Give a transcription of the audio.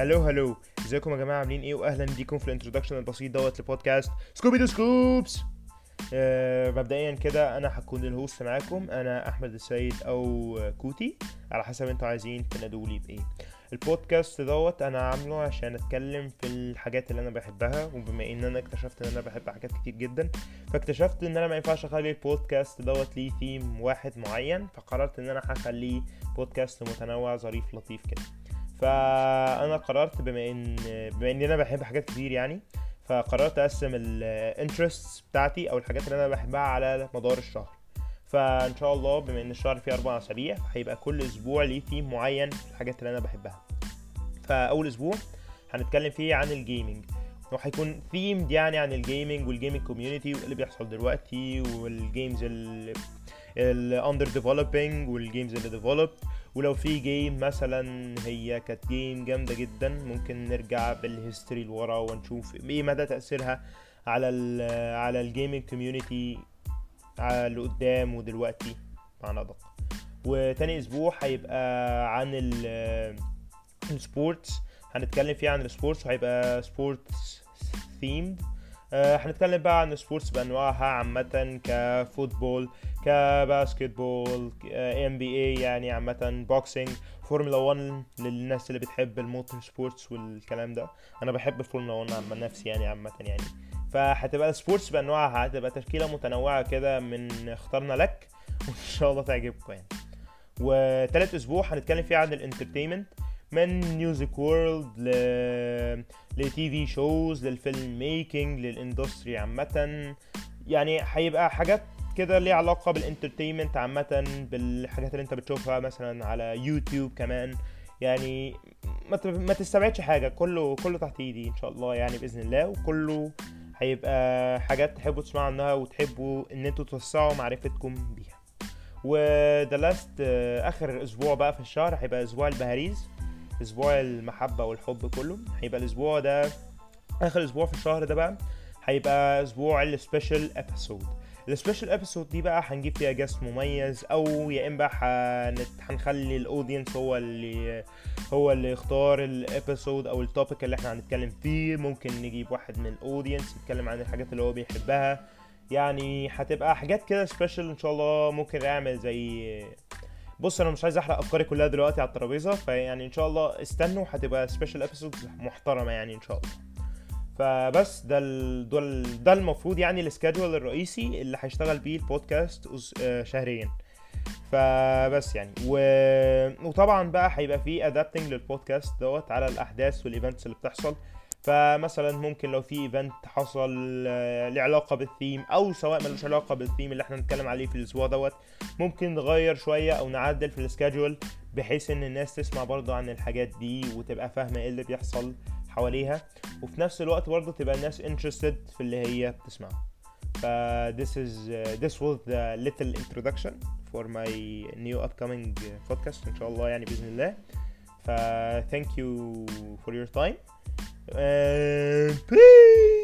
hello hello. ازيكم يا جماعة؟ عاملين إيه؟ واهلا بيكم في ال introduction البسيط دوت لبودكاست Scooby Doo Scoops. آه مبدئيا كده أنا هكون ال host معاكم. أنا أحمد السيد أو كوتي على حسب أنتوا عايزين تنادولي بإيه. البودكاست دوت أنا عامله عشان أتكلم في الحاجات اللي أنا بحبها وبما إن أنا اكتشفت إن أنا بحب حاجات كتير جدا فاكتشفت إن أنا ما ينفعش أخلي البودكاست دوت ليه ثيم واحد معين فقررت إن أنا هخليه بودكاست متنوع ظريف لطيف كده. فأنا قررت بما ان بما ان أنا بحب حاجات كتير يعني فقررت أقسم ال interests بتاعتي أو الحاجات اللي أنا بحبها على مدار الشهر. فإن شاء الله بما إن الشهر فيه أربع أسابيع هيبقى كل أسبوع ليه ثيم معين في الحاجات اللي أنا بحبها. فأول أسبوع هنتكلم فيه عن ال gaming وهيكون themed يعني عن ال gaming وال gaming community واللي بيحصل دلوقتي وال games اللي under developing وال games اللي developed ولو في game مثلا هي كانت game جامدة جدا ممكن نرجع بال history لورا ونشوف إيه مدى تأثيرها على ال على ال gaming community اللي قدام ودلوقتي بمعنى أدق. وتاني أسبوع هيبقى عن ال sports هنتكلم فيه عن ال sports وهيبقى sports themed هنتكلم بقى عن ال sports بأنواعها عامة ك football ك basketball NBA يعني عامة boxing فورمولا 1 للناس اللي بتحب ال motor sports والكلام ده. أنا بحب الفورمولا 1 عن نفسي يعني عامة يعني. فهتبقى ال sports بأنواعها هتبقى تشكيلة متنوعة كده من اخترنا لك وإن شاء الله تعجبكم يعني. وتالت أسبوع هنتكلم فيه عن ال entertainment من music وورلد ل ل TV shows لل film making لل industry عامه. يعني هيبقى حاجات كده ليها علاقة بال entertainment عامة بالحاجات اللي انت بتشوفها مثلا على يوتيوب كمان. يعني ما تستبعدش حاجة كله كله تحت إيدي إن شاء الله يعني بإذن الله وكله هيبقى حاجات تحبوا تسمعوا عنها وتحبوا إن أنتوا توسعوا معرفتكم بيها. وده last آخر أسبوع بقى في الشهر هيبقى أسبوع البهاريز. أسبوع المحبة والحب كله. هيبقى الأسبوع ده آخر أسبوع في الشهر ده بقى هيبقى أسبوع ال special episode ال special episode دي بقى هنجيب فيها guest مميز أو يا إما. هنخلي ال audience هو اللي هو اللي يختار ال episode أو ال topic اللي إحنا هنتكلم فيه. ممكن نجيب واحد من ال audience يتكلم عن الحاجات اللي هو بيحبها. يعني هتبقى حاجات كده special إن شاء الله ممكن نعمل زي بص أنا مش عايز أحرق أفكاري كلها دلوقتي على الترابيزة فيعني إن شاء الله استنوا هتبقى special episode محترمة يعني إن شاء الله. فبس ده ال... ده, ال... ده المفروض يعني ال schedule الرئيسي اللي هيشتغل بيه البودكاست شهريا. فبس يعني و... وطبعا بقى هيبقى فيه adapting للبودكاست دوت على الأحداث وال events اللي بتحصل. فمثلا ممكن لو في event حصل له علاقة بالثيم أو سواء ملوش علاقة بالثيم اللي إحنا هنتكلم عليه في الأسبوع دوت ممكن نغير شوية أو نعدل في السكادول بحيث إن الناس تسمع برضو عن الحاجات دي وتبقى فاهمة إيه اللي بيحصل حواليها. وفي نفس الوقت برضه تبقى الناس interested في اللي هي بتسمعه. ف this is uh, this was the little introduction for my new upcoming podcast. إن شاء الله يعني بإذن الله. ف thank you for your time. And peace